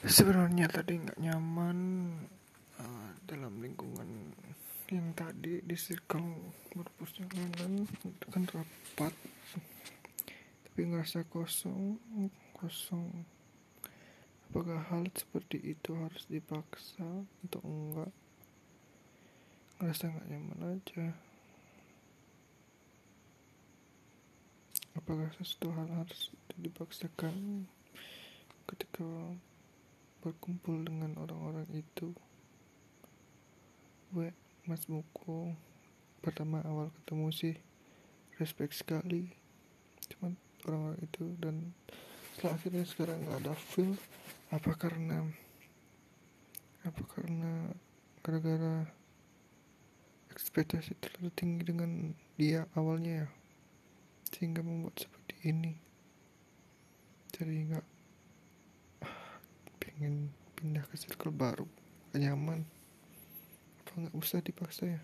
sebenarnya tadi nggak nyaman uh, dalam lingkungan yang tadi di circle berperjalanan itu kan rapat. Tapi ngerasa kosong kosong. Apakah hal seperti itu harus dipaksa atau enggak? Ngerasa nggak nyaman aja. Apakah sesuatu hal harus dipaksakan ketika berkumpul dengan orang-orang itu. Gue mas buku pertama awal ketemu sih respect sekali. Cuman orang-orang itu dan setelah akhirnya sekarang nggak ada feel apa karena apa karena gara-gara ekspektasi terlalu tinggi dengan dia awalnya ya sehingga membuat seperti ini. Jadi nggak pengen pindah ke circle baru nyaman. Apa nggak usah dipaksa ya